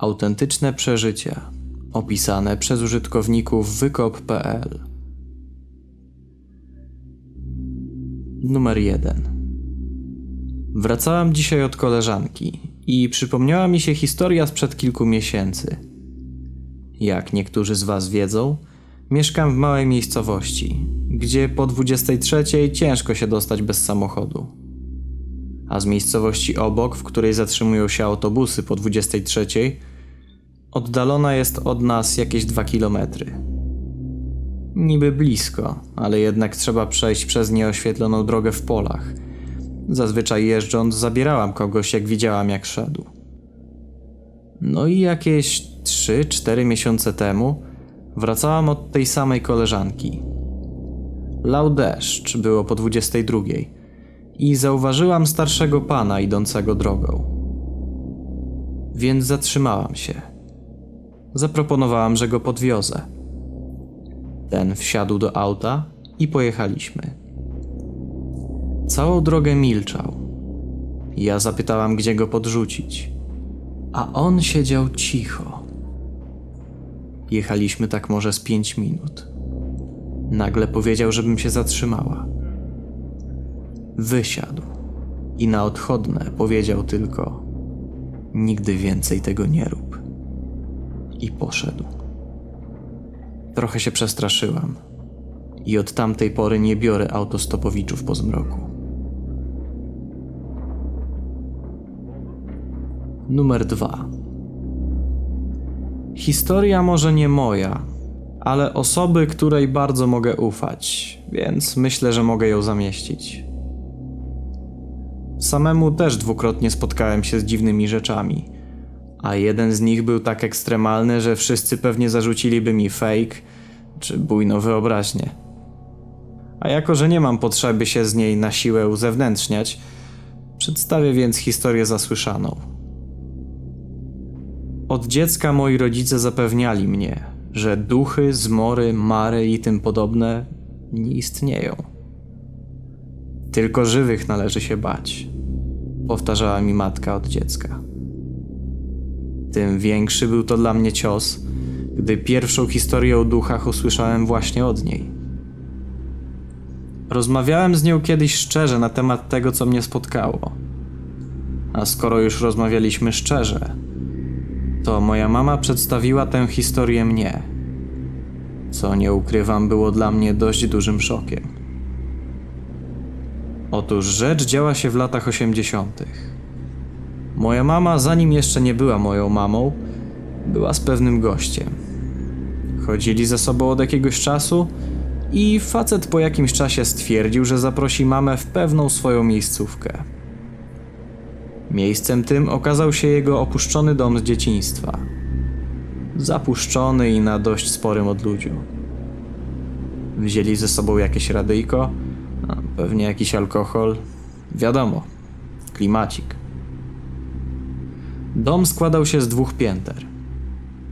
Autentyczne przeżycia opisane przez użytkowników wykop.pl. Numer 1. Wracałam dzisiaj od koleżanki i przypomniała mi się historia sprzed kilku miesięcy. Jak niektórzy z Was wiedzą, mieszkam w małej miejscowości, gdzie po 23 ciężko się dostać bez samochodu. A z miejscowości obok, w której zatrzymują się autobusy po 23, oddalona jest od nas jakieś 2 kilometry. Niby blisko, ale jednak trzeba przejść przez nieoświetloną drogę w polach. Zazwyczaj jeżdżąc, zabierałam kogoś, jak widziałam, jak szedł. No i jakieś 3-4 miesiące temu wracałam od tej samej koleżanki. Lał deszcz, było po 22 i zauważyłam starszego pana idącego drogą. Więc zatrzymałam się. Zaproponowałam, że go podwiozę. Ten wsiadł do auta i pojechaliśmy. Całą drogę milczał. Ja zapytałam, gdzie go podrzucić, a on siedział cicho. Jechaliśmy tak może z pięć minut. Nagle powiedział, żebym się zatrzymała. Wysiadł i na odchodne powiedział tylko: Nigdy więcej tego nie rób. I poszedł. Trochę się przestraszyłam i od tamtej pory nie biorę autostopowiczów po zmroku. Numer dwa. Historia może nie moja, ale osoby, której bardzo mogę ufać, więc myślę, że mogę ją zamieścić. Samemu też dwukrotnie spotkałem się z dziwnymi rzeczami, a jeden z nich był tak ekstremalny, że wszyscy pewnie zarzuciliby mi fake czy bujną wyobraźnię. A jako, że nie mam potrzeby się z niej na siłę uzewnętrzniać, przedstawię więc historię zasłyszaną. Od dziecka moi rodzice zapewniali mnie, że duchy, zmory, mary i tym podobne nie istnieją. Tylko żywych należy się bać, powtarzała mi matka od dziecka. Tym większy był to dla mnie cios, gdy pierwszą historię o duchach usłyszałem właśnie od niej. Rozmawiałem z nią kiedyś szczerze na temat tego, co mnie spotkało. A skoro już rozmawialiśmy szczerze, to moja mama przedstawiła tę historię mnie, co nie ukrywam, było dla mnie dość dużym szokiem. Otóż rzecz działa się w latach 80. Moja mama, zanim jeszcze nie była moją mamą, była z pewnym gościem. Chodzili ze sobą od jakiegoś czasu i facet po jakimś czasie stwierdził, że zaprosi mamę w pewną swoją miejscówkę. Miejscem tym okazał się jego opuszczony dom z dzieciństwa. Zapuszczony i na dość sporym odludziu. Wzięli ze sobą jakieś radyjko, pewnie jakiś alkohol. Wiadomo, klimacik. Dom składał się z dwóch pięter.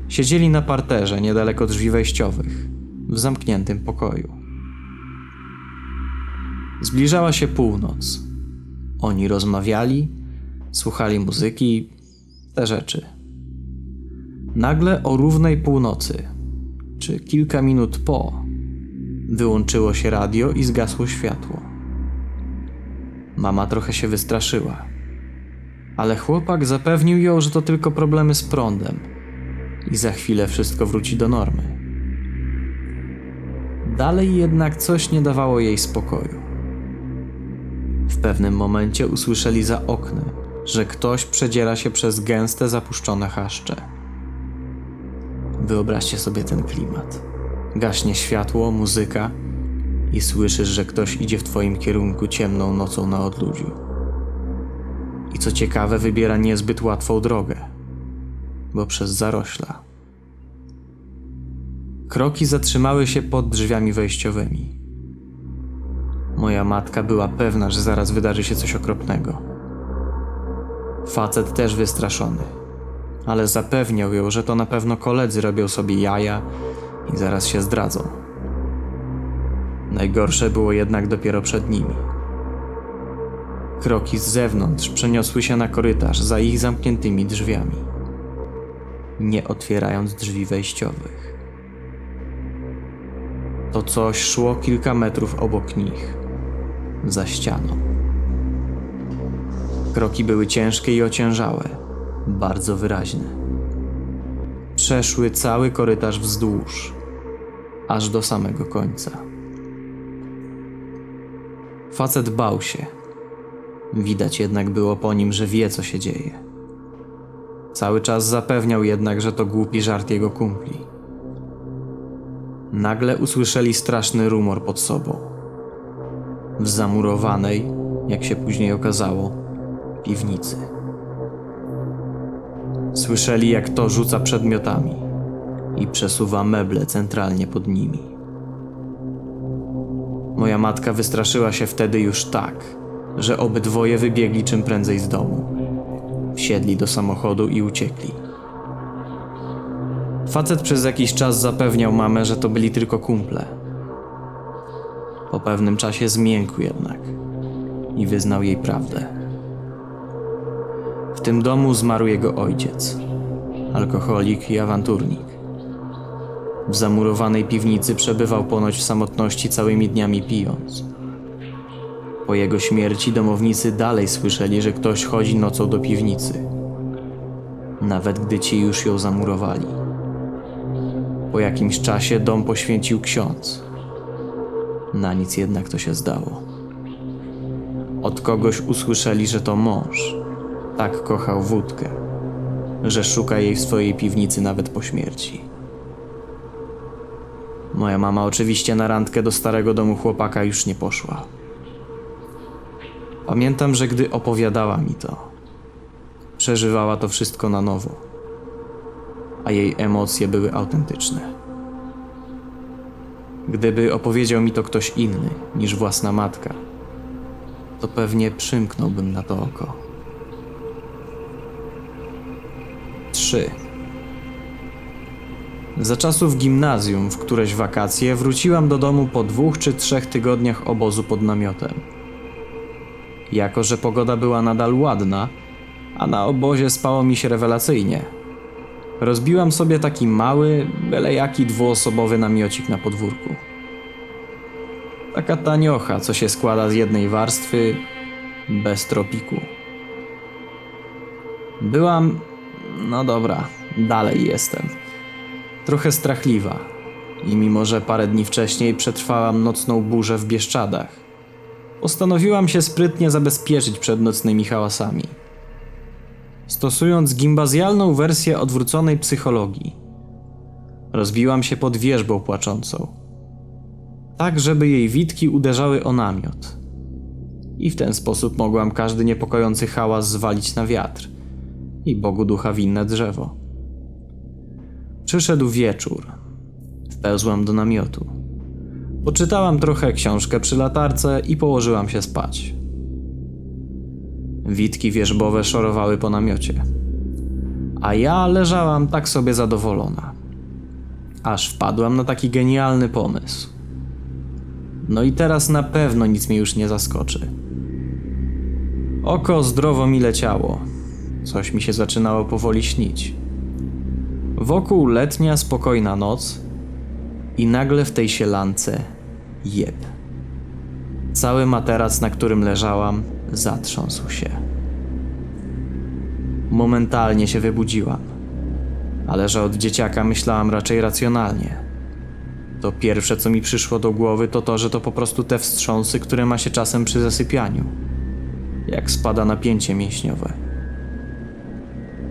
Siedzieli na parterze niedaleko drzwi wejściowych, w zamkniętym pokoju. Zbliżała się północ. Oni rozmawiali, słuchali muzyki, te rzeczy. Nagle o równej północy, czy kilka minut po, wyłączyło się radio i zgasło światło. Mama trochę się wystraszyła, ale chłopak zapewnił ją, że to tylko problemy z prądem i za chwilę wszystko wróci do normy. Dalej jednak coś nie dawało jej spokoju. W pewnym momencie usłyszeli za oknem, że ktoś przedziera się przez gęste, zapuszczone chaszcze. Wyobraźcie sobie ten klimat. Gaśnie światło, muzyka i słyszysz, że ktoś idzie w twoim kierunku ciemną nocą na odludziu. I co ciekawe, wybiera niezbyt łatwą drogę, bo przez zarośla. Kroki zatrzymały się pod drzwiami wejściowymi. Moja matka była pewna, że zaraz wydarzy się coś okropnego. Facet też wystraszony, ale zapewniał ją, że to na pewno koledzy robią sobie jaja i zaraz się zdradzą. Najgorsze było jednak dopiero przed nimi. Kroki z zewnątrz przeniosły się na korytarz za ich zamkniętymi drzwiami. nie otwierając drzwi wejściowych. To coś szło kilka metrów obok nich, za ścianą. Kroki były ciężkie i ociężałe, bardzo wyraźne. Przeszły cały korytarz wzdłuż, aż do samego końca. Facet bał się. Widać jednak było po nim, że wie, co się dzieje. Cały czas zapewniał jednak, że to głupi żart jego kumpli. Nagle usłyszeli straszny rumor pod sobą. W zamurowanej, jak się później okazało, piwnicy. Słyszeli, jak to rzuca przedmiotami i przesuwa meble centralnie pod nimi. Moja matka wystraszyła się wtedy już tak, że obydwoje wybiegli czym prędzej z domu. Wsiedli do samochodu i uciekli. Facet przez jakiś czas zapewniał mamę, że to byli tylko kumple. Po pewnym czasie zmiękł jednak i wyznał jej prawdę. W tym domu zmarł jego ojciec, alkoholik i awanturnik. W zamurowanej piwnicy przebywał ponoć w samotności całymi dniami pijąc. Po jego śmierci domownicy dalej słyszeli, że ktoś chodzi nocą do piwnicy, nawet gdy ci już ją zamurowali. Po jakimś czasie dom poświęcił ksiądz. Na nic jednak to się zdało. Od kogoś usłyszeli, że to mąż. Tak kochał wódkę, że szuka jej w swojej piwnicy nawet po śmierci. Moja mama oczywiście na randkę do starego domu chłopaka już nie poszła. Pamiętam, że gdy opowiadała mi to, przeżywała to wszystko na nowo, a jej emocje były autentyczne. Gdyby opowiedział mi to ktoś inny niż własna matka, to pewnie przymknąłbym na to oko. 3. Za czasów gimnazjum, w któreś wakacje, wróciłam do domu po dwóch czy trzech tygodniach obozu pod namiotem. Jako, że pogoda była nadal ładna, a na obozie spało mi się rewelacyjnie, rozbiłam sobie taki mały, byle jaki dwuosobowy namiocik na podwórku. Taka taniocha, co się składa z jednej warstwy, bez tropiku. Byłam, no dobra, dalej jestem. Trochę strachliwa. I mimo, że parę dni wcześniej przetrwałam nocną burzę w Bieszczadach, postanowiłam się sprytnie zabezpieczyć przed nocnymi hałasami. Stosując gimbazjalną wersję odwróconej psychologii, rozbiłam się pod wierzbą płaczącą, tak żeby jej witki uderzały o namiot. I w ten sposób mogłam każdy niepokojący hałas zwalić na wiatr i Bogu ducha winne drzewo. Przyszedł wieczór. Wpełzłam do namiotu. Poczytałam trochę książkę przy latarce i położyłam się spać. Witki wierzbowe szorowały po namiocie. A ja leżałam tak sobie zadowolona. Aż wpadłam na taki genialny pomysł. No i teraz na pewno nic mnie już nie zaskoczy. Oko zdrowo mi leciało. Coś mi się zaczynało powoli śnić. Wokół letnia, spokojna noc i nagle w tej sielance jeb. Cały materac, na którym leżałam, zatrząsł się. Momentalnie się wybudziłam, ale że od dzieciaka myślałam raczej racjonalnie. To pierwsze, co mi przyszło do głowy, to to, że to po prostu te wstrząsy, które ma się czasem przy zasypianiu, jak spada napięcie mięśniowe.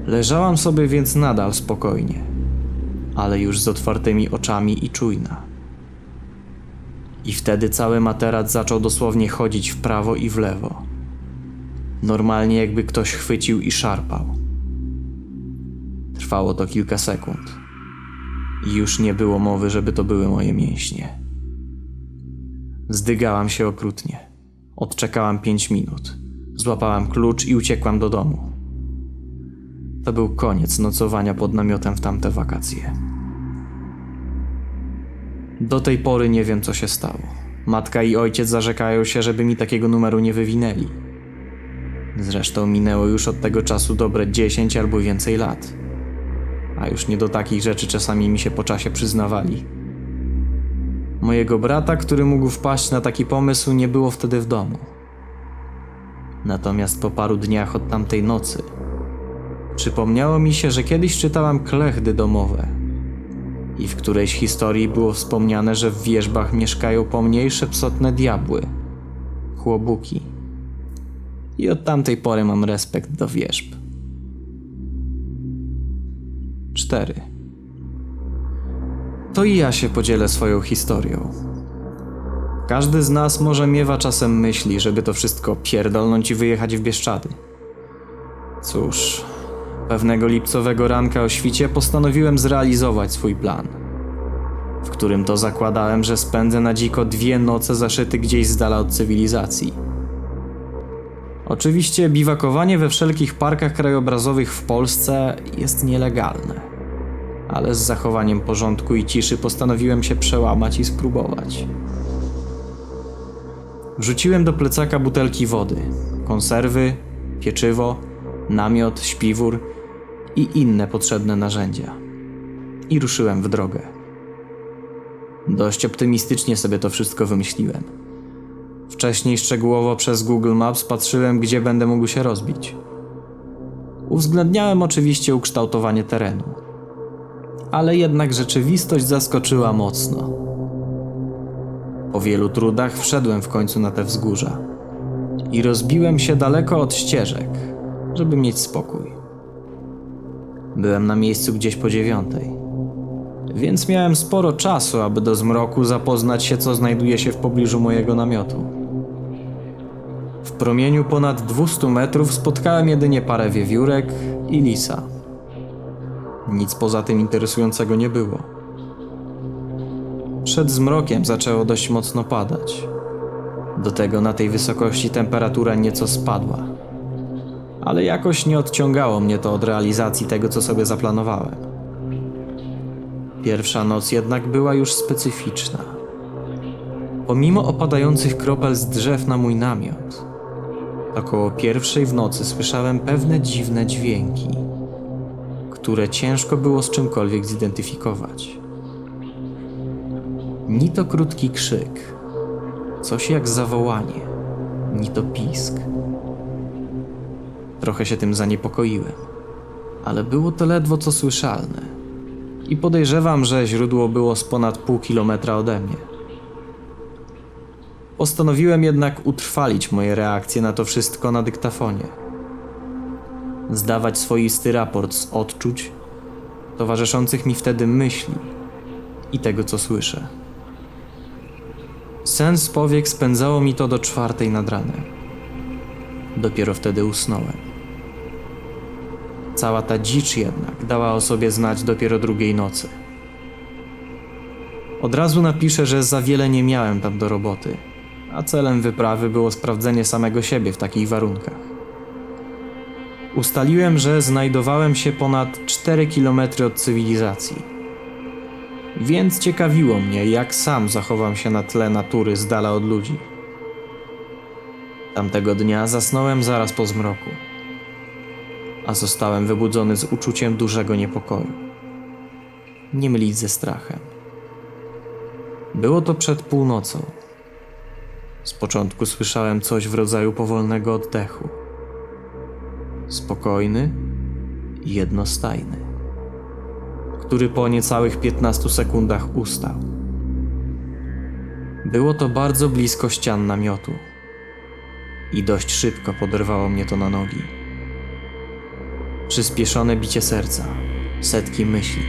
Leżałam sobie więc nadal spokojnie, ale już z otwartymi oczami i czujna. I wtedy cały materac zaczął dosłownie chodzić w prawo i w lewo. Normalnie jakby ktoś chwycił i szarpał. Trwało to kilka sekund. I już nie było mowy, żeby to były moje mięśnie. Zdygałam się okrutnie. Odczekałam pięć minut. Złapałam klucz i uciekłam do domu. To był koniec nocowania pod namiotem w tamte wakacje. Do tej pory nie wiem, co się stało. Matka i ojciec zarzekają się, żeby mi takiego numeru nie wywinęli. Zresztą minęło już od tego czasu dobre 10 albo więcej lat. a już nie do takich rzeczy czasami mi się po czasie przyznawali. Mojego brata, który mógł wpaść na taki pomysł, nie było wtedy w domu. Natomiast po paru dniach od tamtej nocy przypomniało mi się, że kiedyś czytałam klechdy domowe i w którejś historii było wspomniane, że w wierzbach mieszkają pomniejsze psotne diabły, chłobuki. I od tamtej pory mam respekt do wierzb. 4. To i ja się podzielę swoją historią. Każdy z nas może miewa czasem myśli, żeby to wszystko pierdolnąć i wyjechać w Bieszczady. Cóż, pewnego lipcowego ranka o świcie postanowiłem zrealizować swój plan, w którym to zakładałem, że spędzę na dziko dwie noce zaszyty gdzieś z dala od cywilizacji. Oczywiście biwakowanie we wszelkich parkach krajobrazowych w Polsce jest nielegalne, ale z zachowaniem porządku i ciszy postanowiłem się przełamać i spróbować. Wrzuciłem do plecaka butelki wody, konserwy, pieczywo, namiot, śpiwór i inne potrzebne narzędzia. I ruszyłem w drogę. Dość optymistycznie sobie to wszystko wymyśliłem. Wcześniej szczegółowo przez Google Maps patrzyłem, gdzie będę mógł się rozbić. Uwzględniałem oczywiście ukształtowanie terenu, ale jednak rzeczywistość zaskoczyła mocno. Po wielu trudach wszedłem w końcu na te wzgórza i rozbiłem się daleko od ścieżek, żeby mieć spokój. Byłem na miejscu gdzieś po dziewiątej, więc miałem sporo czasu, aby do zmroku zapoznać się, co znajduje się w pobliżu mojego namiotu. W promieniu ponad 200 metrów spotkałem jedynie parę wiewiórek i lisa. Nic poza tym interesującego nie było. Przed zmrokiem zaczęło dość mocno padać. Do tego na tej wysokości temperatura nieco spadła. Ale jakoś nie odciągało mnie to od realizacji tego, co sobie zaplanowałem. Pierwsza noc jednak była już specyficzna. Pomimo opadających kropel z drzew na mój namiot, około pierwszej w nocy słyszałem pewne dziwne dźwięki, które ciężko było z czymkolwiek zidentyfikować. Ni to krótki krzyk, coś jak zawołanie, ni to pisk. Trochę się tym zaniepokoiłem, ale było to ledwo co słyszalne i podejrzewam, że źródło było z ponad pół kilometra ode mnie. Postanowiłem jednak utrwalić moje reakcje na to wszystko na dyktafonie. Zdawać swoisty raport z odczuć, towarzyszących mi wtedy myśli i tego, co słyszę. Sens powiek spędzało mi to do czwartej nad ranem. Dopiero wtedy usnąłem. Cała ta dzicz jednak dała o sobie znać dopiero drugiej nocy. Od razu napiszę, że za wiele nie miałem tam do roboty, a celem wyprawy było sprawdzenie samego siebie w takich warunkach. Ustaliłem, że znajdowałem się ponad 4 km od cywilizacji więc ciekawiło mnie, jak sam zachowam się na tle natury z dala od ludzi. Tamtego dnia zasnąłem zaraz po zmroku, a zostałem wybudzony z uczuciem dużego niepokoju. Nie mylić ze strachem. Było to przed północą. Z początku słyszałem coś w rodzaju powolnego oddechu. Spokojny i jednostajny który po niecałych 15 sekundach ustał. Było to bardzo blisko ścian namiotu i dość szybko poderwało mnie to na nogi. Przyspieszone bicie serca, setki myśli.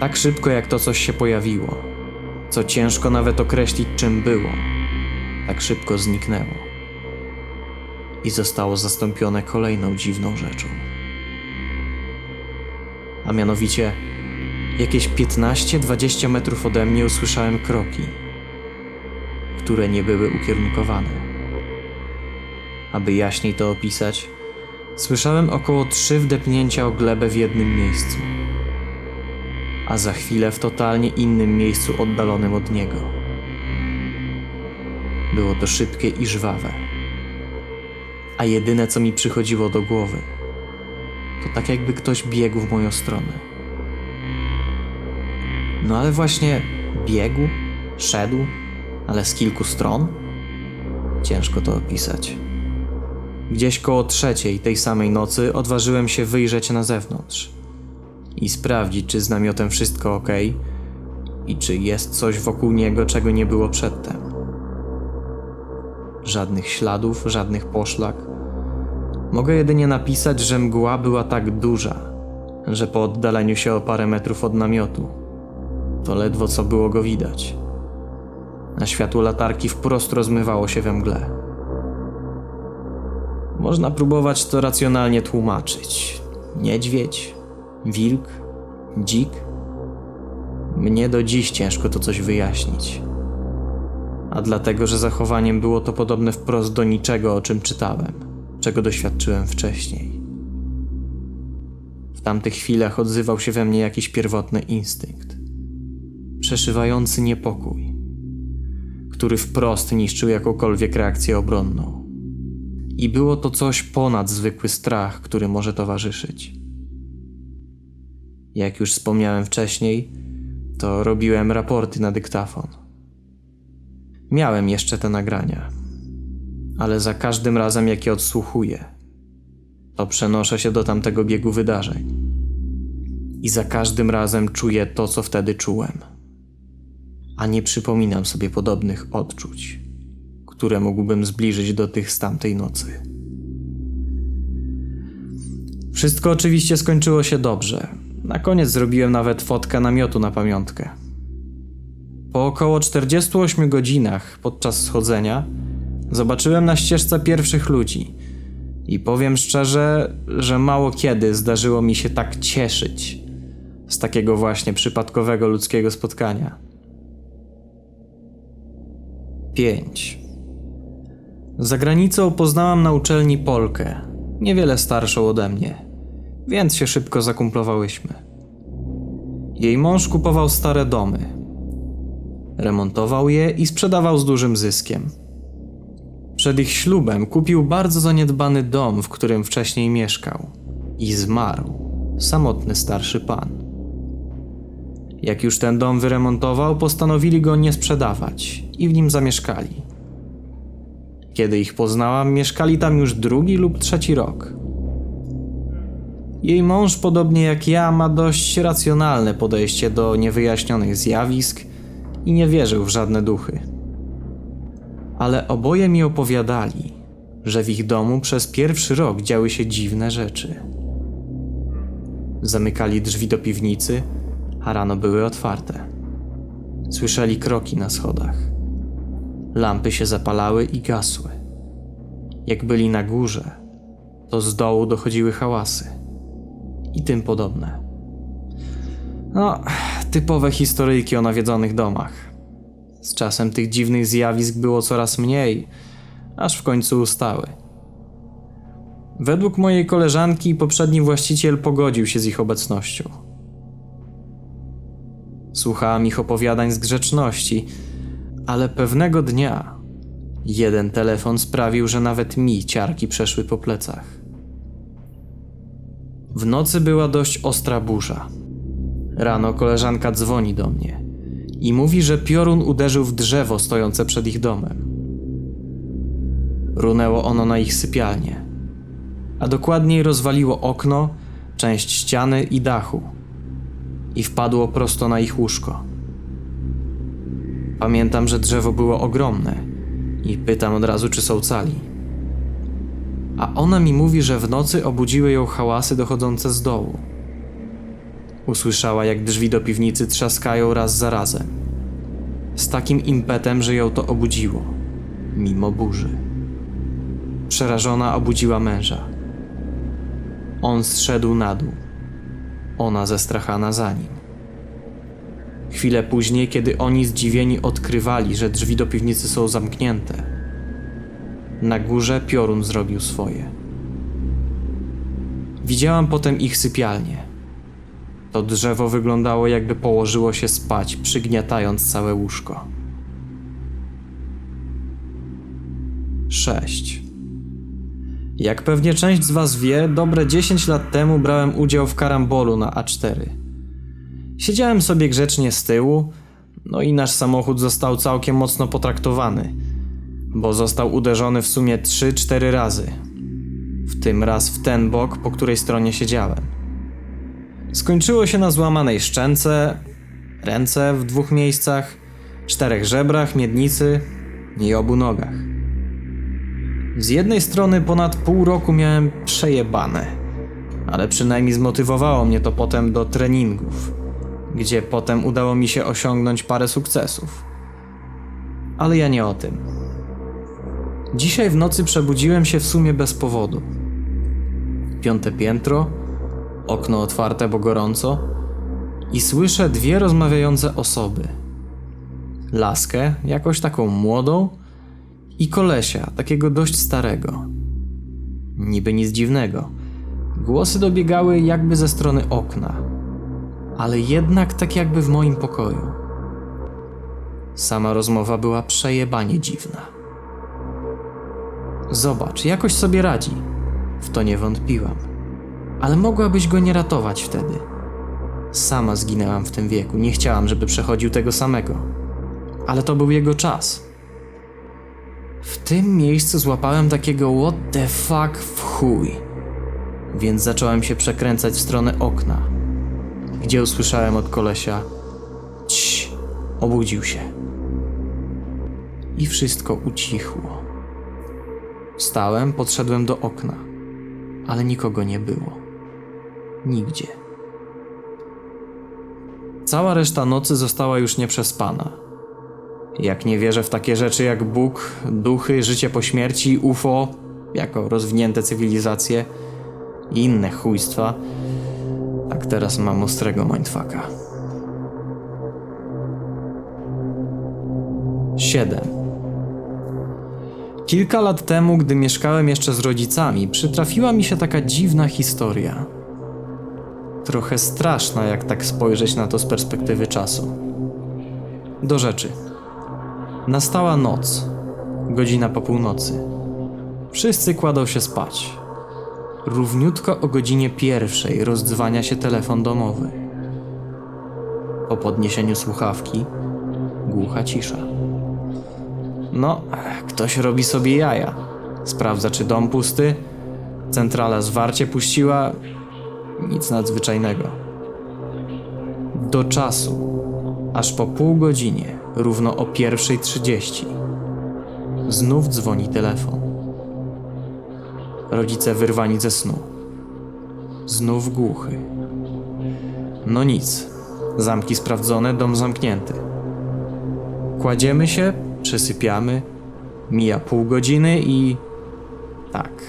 Tak szybko jak to coś się pojawiło, co ciężko nawet określić czym było, tak szybko zniknęło i zostało zastąpione kolejną dziwną rzeczą a mianowicie jakieś 15-20 metrów ode mnie usłyszałem kroki, które nie były ukierunkowane. Aby jaśniej to opisać, słyszałem około trzy wdepnięcia o glebę w jednym miejscu, a za chwilę w totalnie innym miejscu oddalonym od niego. Było to szybkie i żwawe, a jedyne co mi przychodziło do głowy – to tak jakby ktoś biegł w moją stronę. No ale właśnie biegł, szedł, ale z kilku stron? Ciężko to opisać. Gdzieś koło trzeciej tej samej nocy odważyłem się wyjrzeć na zewnątrz i sprawdzić, czy z namiotem wszystko ok i czy jest coś wokół niego, czego nie było przedtem. Żadnych śladów, żadnych poszlak. Mogę jedynie napisać, że mgła była tak duża, że po oddaleniu się o parę metrów od namiotu, to ledwo co było go widać. Na światło latarki wprost rozmywało się we mgle. Można próbować to racjonalnie tłumaczyć. Niedźwiedź, wilk, dzik. Mnie do dziś ciężko to coś wyjaśnić. A dlatego, że zachowaniem było to podobne wprost do niczego, o czym czytałem, czego doświadczyłem wcześniej. W tamtych chwilach odzywał się we mnie jakiś pierwotny instynkt, przeszywający niepokój, który wprost niszczył jakąkolwiek reakcję obronną. I było to coś ponad zwykły strach, który może towarzyszyć. Jak już wspomniałem wcześniej, to robiłem raporty na dyktafon. Miałem jeszcze te nagrania, ale za każdym razem, jak je odsłuchuję, to przenoszę się do tamtego biegu wydarzeń. I za każdym razem czuję to, co wtedy czułem. A nie przypominam sobie podobnych odczuć, które mógłbym zbliżyć do tych z tamtej nocy. Wszystko oczywiście skończyło się dobrze na koniec zrobiłem nawet fotkę namiotu na pamiątkę. Po około 48 godzinach podczas schodzenia zobaczyłem na ścieżce pierwszych ludzi i powiem szczerze, że mało kiedy zdarzyło mi się tak cieszyć z takiego właśnie przypadkowego ludzkiego spotkania. 5. Za granicą poznałam na uczelni Polkę, niewiele starszą ode mnie więc się szybko zakumplowałyśmy. Jej mąż kupował stare domy. Remontował je i sprzedawał z dużym zyskiem. Przed ich ślubem kupił bardzo zaniedbany dom, w którym wcześniej mieszkał. I zmarł. Samotny starszy pan. Jak już ten dom wyremontował, postanowili go nie sprzedawać i w nim zamieszkali. Kiedy ich poznałam, mieszkali tam już drugi lub trzeci rok. Jej mąż, podobnie jak ja, ma dość racjonalne podejście do niewyjaśnionych zjawisk i nie wierzył w żadne duchy. Ale oboje mi opowiadali, że w ich domu przez pierwszy rok działy się dziwne rzeczy. Zamykali drzwi do piwnicy, a rano były otwarte. Słyszeli kroki na schodach. Lampy się zapalały i gasły. Jak byli na górze, to z dołu dochodziły hałasy i tym podobne. No, typowe historyjki o nawiedzonych domach. Z czasem tych dziwnych zjawisk było coraz mniej, aż w końcu ustały. Według mojej koleżanki poprzedni właściciel pogodził się z ich obecnością. Słuchałam ich opowiadań z grzeczności, ale pewnego dnia jeden telefon sprawił, że nawet mi ciarki przeszły po plecach. W nocy była dość ostra burza. Rano koleżanka dzwoni do mnie i mówi, że piorun uderzył w drzewo stojące przed ich domem. Runęło ono na ich sypialnię, a dokładniej rozwaliło okno, część ściany i dachu i wpadło prosto na ich łóżko. Pamiętam, że drzewo było ogromne i pytam od razu, czy są cali a ona mi mówi, że w nocy obudziły ją hałasy dochodzące z dołu. Usłyszała, jak drzwi do piwnicy trzaskają raz za razem. Z takim impetem, że ją to obudziło, mimo burzy. Przerażona obudziła męża. On zszedł na dół, ona zestrachana za nim. Chwilę później, kiedy oni zdziwieni odkrywali, że drzwi do piwnicy są zamknięte, na górze piorun zrobił swoje. Widziałam potem ich sypialnię. To drzewo wyglądało, jakby położyło się spać, przygniatając całe łóżko. 6. Jak pewnie część z Was wie, dobre 10 lat temu brałem udział w karambolu na A4. Siedziałem sobie grzecznie z tyłu, no i nasz samochód został całkiem mocno potraktowany, bo został uderzony w sumie 3-4 razy. W tym raz w ten bok, po której stronie siedziałem. Skończyło się na złamanej szczęce, ręce w dwóch miejscach, czterech żebrach, miednicy i obu nogach. Z jednej strony ponad pół roku miałem przejebane, ale przynajmniej zmotywowało mnie to potem do treningów, gdzie potem udało mi się osiągnąć parę sukcesów. Ale ja nie o tym. Dzisiaj w nocy przebudziłem się w sumie bez powodu. Piąte piętro, okno otwarte, bo gorąco, i słyszę dwie rozmawiające osoby. Laskę, jakoś taką młodą, i kolesia, takiego dość starego. Niby nic dziwnego. Głosy dobiegały jakby ze strony okna, ale jednak tak jakby w moim pokoju. Sama rozmowa była przejebanie dziwna. Zobacz, jakoś sobie radzi. W to nie wątpiłam. Ale mogłabyś go nie ratować wtedy. Sama zginęłam w tym wieku, nie chciałam, żeby przechodził tego samego. Ale to był jego czas. W tym miejscu złapałem takiego what the fuck w chuj. Więc zacząłem się przekręcać w stronę okna, gdzie usłyszałem od kolesia Cii, obudził się. I wszystko ucichło. Wstałem, podszedłem do okna, ale nikogo nie było. Nigdzie. Cała reszta nocy została już nieprzespana. Jak nie wierzę w takie rzeczy jak Bóg, duchy, życie po śmierci, UFO, jako rozwinięte cywilizacje i inne chujstwa, tak teraz mam ostrego mindfucka. 7. Kilka lat temu, gdy mieszkałem jeszcze z rodzicami, przytrafiła mi się taka dziwna historia. Trochę straszna, jak tak spojrzeć na to z perspektywy czasu. Do rzeczy. Nastała noc, godzina po północy. Wszyscy kładą się spać. Równiutko o godzinie pierwszej rozdzwania się telefon domowy. Po podniesieniu słuchawki głucha cisza. No, ktoś robi sobie jaja. Sprawdza, czy dom pusty. Centrala zwarcie puściła. Nic nadzwyczajnego. Do czasu, aż po pół godzinie, równo o pierwszej trzydzieści, znów dzwoni telefon. Rodzice wyrwani ze snu. Znów głuchy. No nic. Zamki sprawdzone, dom zamknięty. Kładziemy się, przesypiamy. Mija pół godziny i. Tak.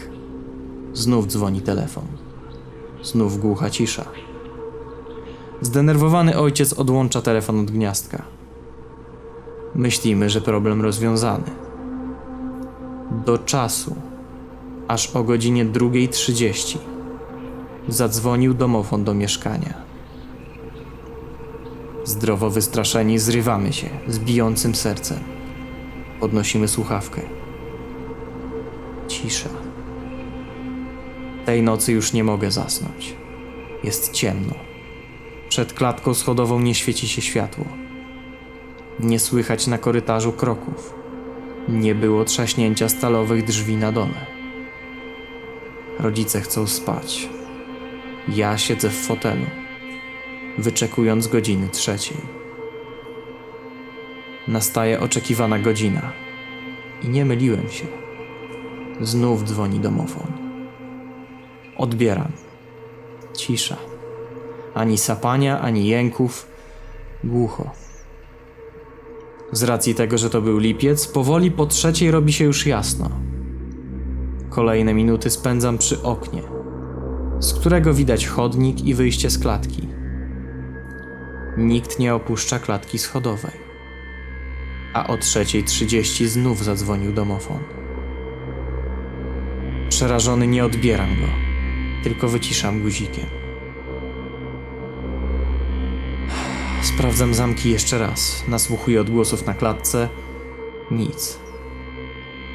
Znów dzwoni telefon. Znów głucha cisza. Zdenerwowany ojciec odłącza telefon od gniazdka. Myślimy, że problem rozwiązany. Do czasu, aż o godzinie 2.30 zadzwonił domofon do mieszkania. Zdrowo wystraszeni zrywamy się z bijącym sercem. Podnosimy słuchawkę. Cisza. Tej nocy już nie mogę zasnąć. Jest ciemno. Przed klatką schodową nie świeci się światło. Nie słychać na korytarzu kroków. Nie było trzaśnięcia stalowych drzwi na dole. Rodzice chcą spać. Ja siedzę w fotelu, wyczekując godziny trzeciej. Nastaje oczekiwana godzina i nie myliłem się. Znów dzwoni domofon. Odbieram. Cisza. Ani sapania, ani jęków. Głucho. Z racji tego, że to był lipiec, powoli po trzeciej robi się już jasno. Kolejne minuty spędzam przy oknie, z którego widać chodnik i wyjście z klatki. Nikt nie opuszcza klatki schodowej. A o trzeciej trzydzieści znów zadzwonił domofon. Przerażony nie odbieram go, tylko wyciszam guzikiem. Sprawdzam zamki jeszcze raz. Nasłuchuję odgłosów na klatce. Nic.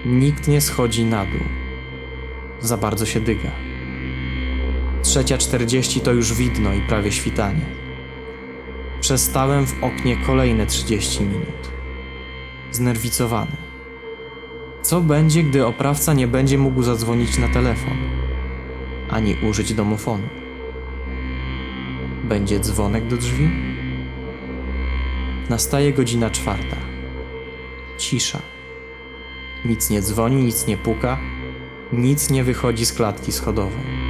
Nikt nie schodzi na dół. Za bardzo się dyga. Trzecia czterdzieści to już widno i prawie świtanie. Przestałem w oknie kolejne 30 minut. Znerwicowany. Co będzie, gdy oprawca nie będzie mógł zadzwonić na telefon, ani użyć domofonu? Będzie dzwonek do drzwi? Nastaje godzina czwarta. Cisza. Nic nie dzwoni, nic nie puka, nic nie wychodzi z klatki schodowej.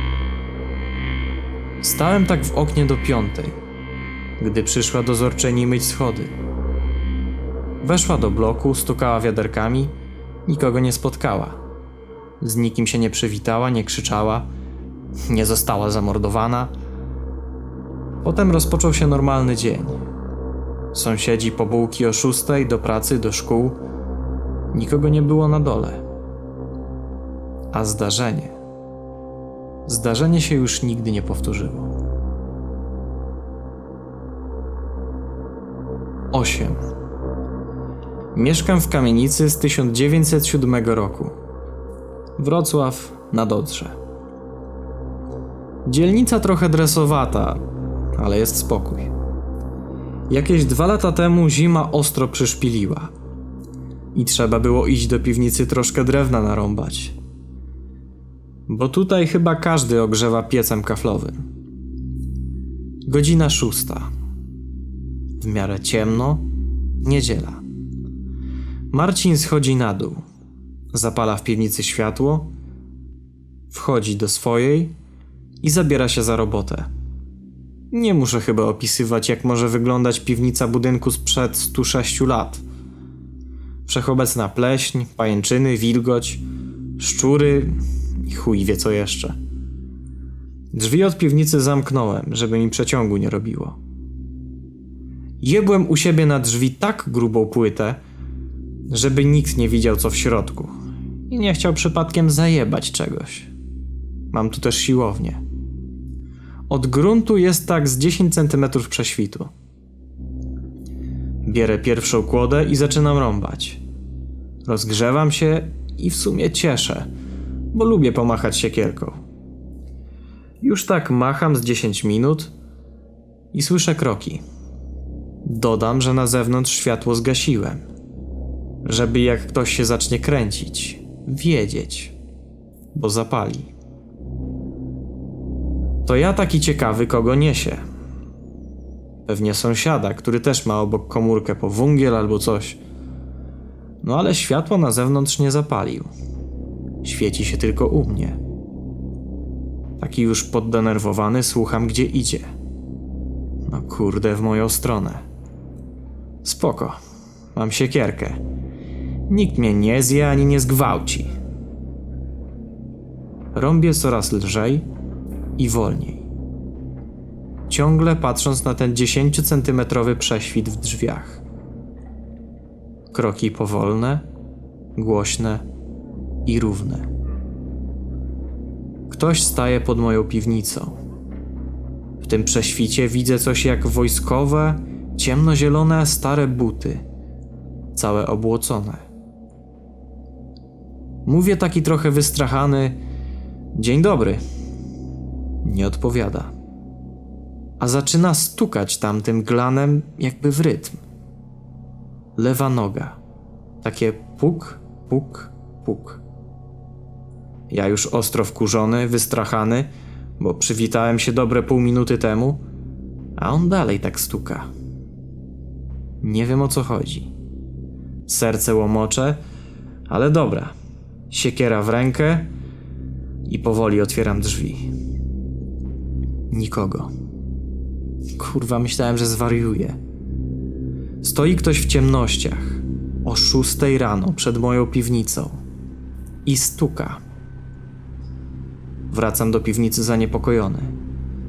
Stałem tak w oknie do piątej, gdy przyszła dozorczeni myć schody. Weszła do bloku, stukała wiaderkami, nikogo nie spotkała. Z nikim się nie przywitała, nie krzyczała, nie została zamordowana. Potem rozpoczął się normalny dzień. Sąsiedzi po bułki o szóstej do pracy, do szkół. Nikogo nie było na dole. A zdarzenie. Zdarzenie się już nigdy nie powtórzyło. 8. Mieszkam w kamienicy z 1907 roku. Wrocław nad Odrze. Dzielnica trochę dresowata, ale jest spokój. Jakieś dwa lata temu zima ostro przyszpiliła. I trzeba było iść do piwnicy troszkę drewna narąbać. Bo tutaj chyba każdy ogrzewa piecem kaflowym. Godzina szósta. W miarę ciemno, niedziela. Marcin schodzi na dół. Zapala w piwnicy światło, wchodzi do swojej i zabiera się za robotę. Nie muszę chyba opisywać, jak może wyglądać piwnica budynku sprzed 106 lat. Wszechobecna pleśń, pajęczyny, wilgoć, szczury i chuj wie co jeszcze. Drzwi od piwnicy zamknąłem, żeby mi przeciągu nie robiło. Jebłem u siebie na drzwi tak grubą płytę, żeby nikt nie widział co w środku i nie chciał przypadkiem zajebać czegoś. Mam tu też siłownię. Od gruntu jest tak z 10 cm prześwitu. Bierę pierwszą kłodę i zaczynam rąbać. Rozgrzewam się i w sumie cieszę, bo lubię pomachać siekierką. Już tak macham z 10 minut i słyszę kroki. Dodam, że na zewnątrz światło zgasiłem, żeby jak ktoś się zacznie kręcić, wiedzieć, bo zapali. To ja taki ciekawy, kogo niesie. Pewnie sąsiada, który też ma obok komórkę po wungiel albo coś. No ale światło na zewnątrz nie zapalił. Świeci się tylko u mnie. Taki już poddenerwowany słucham, gdzie idzie. No kurde, w moją stronę. Spoko. Mam siekierkę. Nikt mnie nie zje ani nie zgwałci. Rąbię coraz lżej i wolniej. Ciągle patrząc na ten 10-centymetrowy prześwit w drzwiach. Kroki powolne, głośne i równe. Ktoś staje pod moją piwnicą. W tym prześwicie widzę coś jak wojskowe, ciemnozielone, stare buty, całe obłocone. Mówię taki trochę wystrachany: Dzień dobry. Nie odpowiada. A zaczyna stukać tamtym glanem, jakby w rytm. Lewa noga. Takie puk, puk, puk. Ja już ostro wkurzony, wystrachany, bo przywitałem się dobre pół minuty temu, a on dalej tak stuka. Nie wiem o co chodzi. Serce łomocze, ale dobra. Siekiera w rękę i powoli otwieram drzwi. Nikogo. Kurwa, myślałem, że zwariuję. Stoi ktoś w ciemnościach o szóstej rano przed moją piwnicą i stuka. Wracam do piwnicy zaniepokojony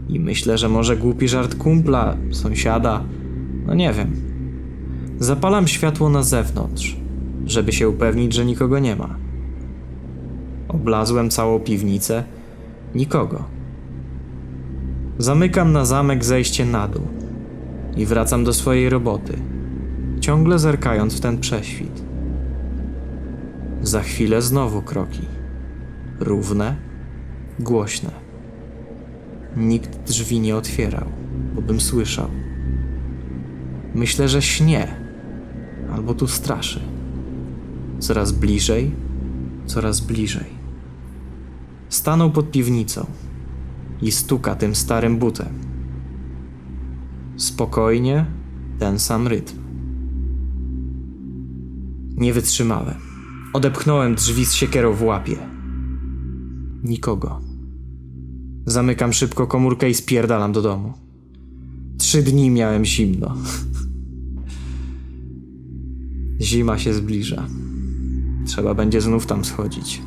i myślę, że może głupi żart kumpla, sąsiada, no nie wiem. Zapalam światło na zewnątrz, żeby się upewnić, że nikogo nie ma. Oblazłem całą piwnicę, nikogo. Zamykam na zamek zejście na dół i wracam do swojej roboty, ciągle zerkając w ten prześwit. Za chwilę znowu kroki. Równe, Głośne. Nikt drzwi nie otwierał, bo bym słyszał. Myślę, że śnie, albo tu straszy. Coraz bliżej, coraz bliżej. Stanął pod piwnicą i stuka tym starym butem. Spokojnie, ten sam rytm. Nie wytrzymałem. Odepchnąłem drzwi z siekierą w łapie. Nikogo. Zamykam szybko komórkę i spierdalam do domu. Trzy dni miałem zimno. Zima się zbliża. Trzeba będzie znów tam schodzić.